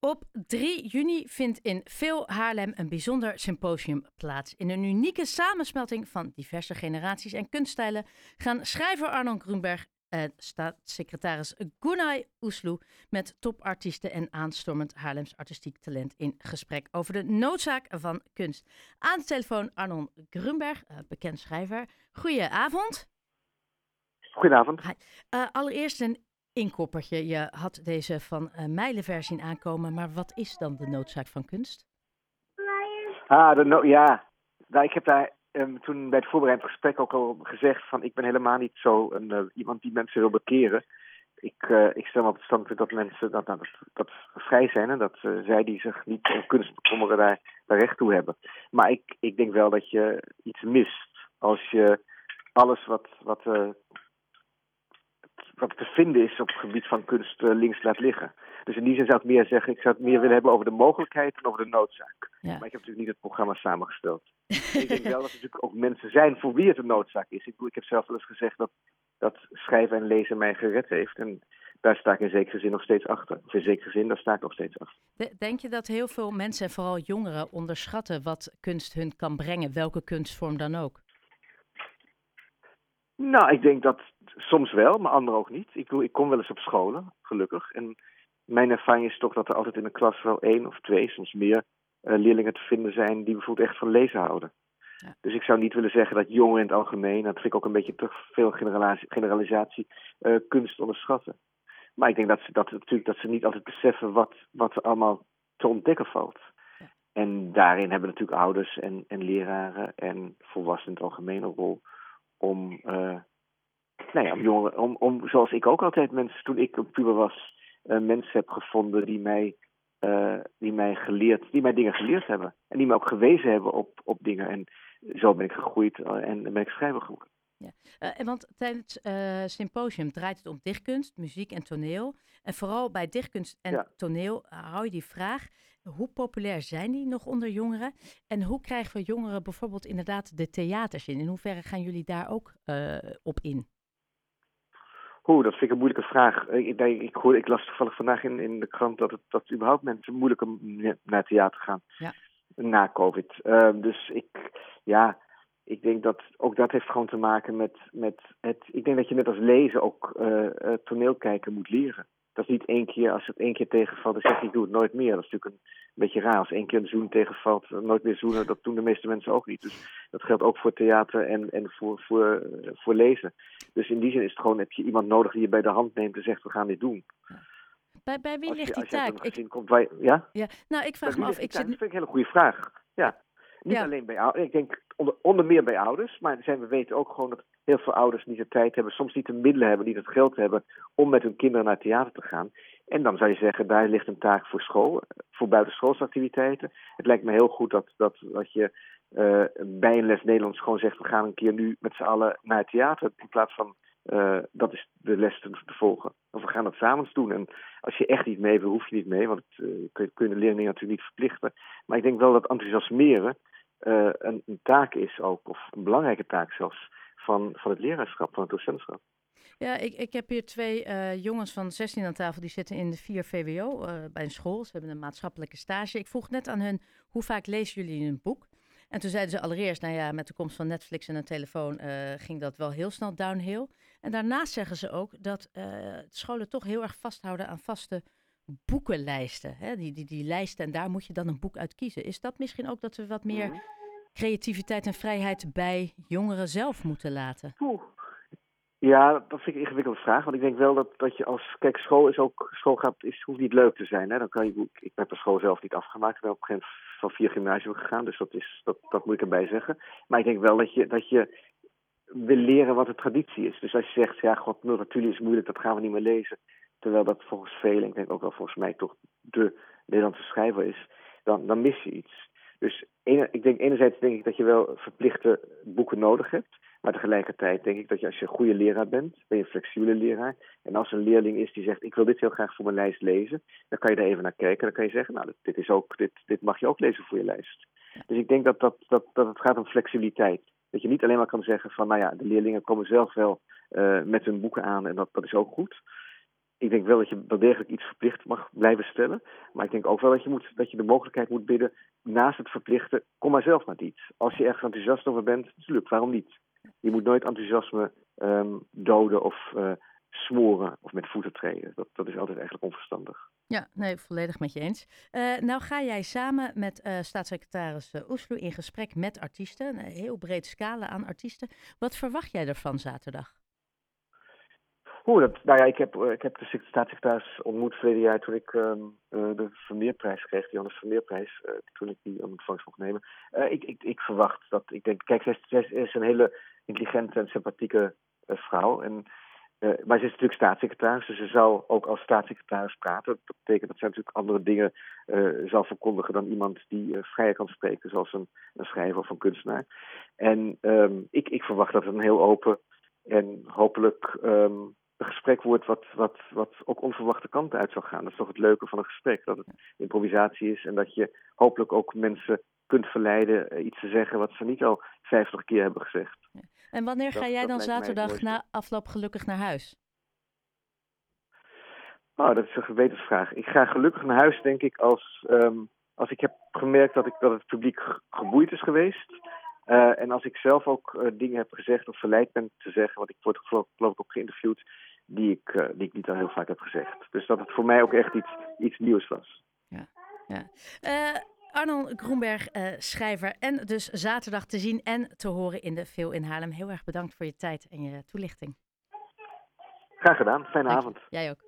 Op 3 juni vindt in Veel Haarlem een bijzonder symposium plaats. In een unieke samensmelting van diverse generaties en kunststijlen gaan schrijver Arnon Grunberg en staatssecretaris Gunay Oesloe met topartiesten en aanstormend Haarlems artistiek talent in gesprek over de noodzaak van kunst. Aan de telefoon Arnon Grunberg, eh, bekend schrijver. Goedenavond. Goedenavond. Uh, allereerst een inkoppertje. Je had deze van uh, Mijlenver zien aankomen, maar wat is dan de noodzaak van kunst? Ah, de no ja. Nou, ik heb daar um, toen bij het voorbereidend gesprek ook al gezegd van ik ben helemaal niet zo een, uh, iemand die mensen wil bekeren. Ik, uh, ik stel op het standpunt dat mensen dat, dat, vrij zijn en dat zij die zich niet kunst bekommeren daar, daar recht toe hebben. Maar ik, ik denk wel dat je iets mist als je alles wat, wat wat te vinden is op het gebied van kunst uh, links laat liggen. Dus in die zin zou ik meer zeggen, ik zou het meer willen hebben over de mogelijkheid en over de noodzaak. Ja. Maar ik heb natuurlijk niet het programma samengesteld. ik denk wel dat er natuurlijk ook mensen zijn voor wie het een noodzaak is. Ik, ik heb zelf wel eens gezegd dat, dat schrijven en lezen mij gered heeft. En daar sta ik in zekere zin nog steeds achter. Of in zekere zin, daar sta ik nog steeds achter. Denk je dat heel veel mensen, en vooral jongeren, onderschatten wat kunst hun kan brengen, welke kunstvorm dan ook? Nou, ik denk dat soms wel, maar anderen ook niet. Ik, ik kom wel eens op scholen, gelukkig. En mijn ervaring is toch dat er altijd in een klas wel één of twee, soms meer, uh, leerlingen te vinden zijn die bijvoorbeeld echt van lezen houden. Ja. Dus ik zou niet willen zeggen dat jongeren in het algemeen, dat vind ik ook een beetje te veel generalisatie, generalisatie uh, kunst onderschatten. Maar ik denk dat ze, dat, natuurlijk, dat ze niet altijd beseffen wat, wat er allemaal te ontdekken valt. Ja. En daarin hebben natuurlijk ouders en, en leraren en volwassenen in het algemeen een rol om, uh, nou ja, om, jongeren, om, om, zoals ik ook altijd mensen, toen ik een puber was, uh, mensen heb gevonden die mij, uh, die mij geleerd, die mij dingen geleerd hebben. En die me ook gewezen hebben op, op dingen. En zo ben ik gegroeid en ben ik schrijver geworden. Ja. Uh, want tijdens uh, symposium draait het om dichtkunst, muziek en toneel. En vooral bij dichtkunst en ja. toneel hou je die vraag: hoe populair zijn die nog onder jongeren? En hoe krijgen we jongeren bijvoorbeeld inderdaad de theaters in? In hoeverre gaan jullie daar ook uh, op in? Oeh, dat vind ik een moeilijke vraag. Ik, ik, ik, hoor, ik las toevallig vandaag in, in de krant dat, het, dat überhaupt mensen moeilijk om naar theater gaan. Ja. Na COVID. Uh, dus ik, ja, ik denk dat ook dat heeft gewoon te maken met, met het. Ik denk dat je net als lezen ook uh, uh, toneel kijken moet leren dat is niet één keer, als het één keer tegenvalt, dan zeg ik, ik doe het nooit meer. Dat is natuurlijk een, beetje raar. Als één keer een zoen tegenvalt, nooit meer zoenen, dat doen de meeste mensen ook niet. Dus dat geldt ook voor theater en, en voor, voor, voor lezen. Dus in die zin is het gewoon, heb je iemand nodig die je bij de hand neemt en zegt, we gaan dit doen. Bij, bij wie ligt die taak? Ik... Komt, wij, ja? ja? Nou, ik vraag me af. Ik zit... Dat vind ik een hele goede vraag. Ja. Niet ja. alleen bij ouders. Ik denk onder, onder meer bij ouders. Maar zijn, we weten ook gewoon dat heel veel ouders niet de tijd hebben, soms niet de middelen hebben, niet het geld hebben om met hun kinderen naar theater te gaan. En dan zou je zeggen, daar ligt een taak voor school, voor buitenschoolsactiviteiten. Het lijkt me heel goed dat, dat, dat je uh, bij een les Nederlands gewoon zegt, we gaan een keer nu met z'n allen naar het theater. In plaats van, uh, dat is de les te, volgen. Of we gaan het samen doen. En als je echt niet mee wil, hoef je niet mee, want het, uh, kun, de leerlingen natuurlijk niet verplichten. Maar ik denk wel dat enthousiasmeren een taak is ook, of een belangrijke taak zelfs van, van het leraarschap, van het docentschap. Ja, ik, ik heb hier twee uh, jongens van 16 aan tafel. Die zitten in de 4 VWO uh, bij een school. Ze hebben een maatschappelijke stage. Ik vroeg net aan hun, hoe vaak lezen jullie een boek? En toen zeiden ze allereerst, nou ja, met de komst van Netflix en een telefoon uh, ging dat wel heel snel downhill. En daarnaast zeggen ze ook dat scholen toch heel erg vasthouden aan vaste boekenlijsten. Hè? Die, die, die lijsten en daar moet je dan een boek uit kiezen. Is dat misschien ook dat we wat meer mhm creativiteit en vrijheid bij jongeren zelf moeten laten? Ja, dat vind ik een ingewikkelde vraag. Want ik denk wel dat, dat je als. Kijk, school is ook. School gaat, is, hoeft niet leuk te zijn. Hè? Dan kan je, ik heb de school zelf niet afgemaakt. Ik ben op een gegeven moment van vier gymnasium gegaan. Dus dat, is, dat, dat moet ik erbij zeggen. Maar ik denk wel dat je, dat je wil leren wat de traditie is. Dus als je zegt, ja, god, natuurlijk is moeilijk, dat gaan we niet meer lezen. Terwijl dat volgens velen, ik denk ook wel volgens mij toch de Nederlandse schrijver is, dan, dan mis je iets. Dus ik denk enerzijds denk ik dat je wel verplichte boeken nodig hebt. Maar tegelijkertijd denk ik dat je als je een goede leraar bent, ben je een flexibele leraar. En als een leerling is die zegt, ik wil dit heel graag voor mijn lijst lezen, dan kan je er even naar kijken. Dan kan je zeggen, nou, dit, is ook, dit, dit mag je ook lezen voor je lijst. Dus ik denk dat, dat, dat, dat het gaat om flexibiliteit. Dat je niet alleen maar kan zeggen van, nou ja, de leerlingen komen zelf wel uh, met hun boeken aan en dat, dat is ook goed. Ik denk wel dat je wel degelijk iets verplicht mag blijven stellen. Maar ik denk ook wel dat je, moet, dat je de mogelijkheid moet bieden, naast het verplichten, kom maar zelf met iets. Als je ergens enthousiast over bent, natuurlijk, waarom niet? Je moet nooit enthousiasme um, doden of uh, smoren of met voeten treden. Dat, dat is altijd eigenlijk onverstandig. Ja, nee, volledig met je eens. Uh, nou ga jij samen met uh, staatssecretaris Oeslo in gesprek met artiesten. Een heel breed scala aan artiesten. Wat verwacht jij ervan zaterdag? Dat, nou ja, ik heb, ik heb de staatssecretaris ontmoet verleden jaar toen ik um, uh, de Vermeerprijs kreeg, de Johannes Vermeerprijs, uh, toen ik die aan ontvangst mocht nemen. Ik, ik, ik verwacht dat, ik denk, kijk, zij, is een hele intelligente en sympathieke vrouw. En maar ze is natuurlijk staatssecretaris, dus ze zal ook als staatssecretaris praten. Dat betekent dat zij natuurlijk andere dingen zal verkondigen dan iemand die vrijer kan spreken, zoals een, een schrijver of een kunstenaar. En um, ik, ik verwacht dat het een heel open en hopelijk een gesprek wordt wat, wat, wat ook onverwachte kanten uit zal gaan. Dat is toch het leuke van een gesprek, dat het improvisatie is en dat je hopelijk ook mensen kunt verleiden iets te zeggen wat ze niet al vijftig keer hebben gezegd. Ja. En wanneer ga jij dan zaterdag na afloop gelukkig naar huis? Oh, dat is een gewetensvraag. Ik ga gelukkig naar huis, denk ik, als, um, als ik heb gemerkt dat, ik, dat het publiek geboeid is geweest. Uh, en als ik zelf ook uh, dingen heb gezegd of verleid ben te zeggen, want ik word geloof, geloof ik ook geïnterviewd, die ik, uh, die ik niet al heel vaak heb gezegd. Dus dat het voor mij ook echt iets, iets nieuws was. Ja, ja. Arnold Groenberg, schrijver en dus zaterdag te zien en te horen in de Veel in Haarlem. Heel erg bedankt voor je tijd en je toelichting. Graag gedaan. Fijne Dank avond. Jij ook.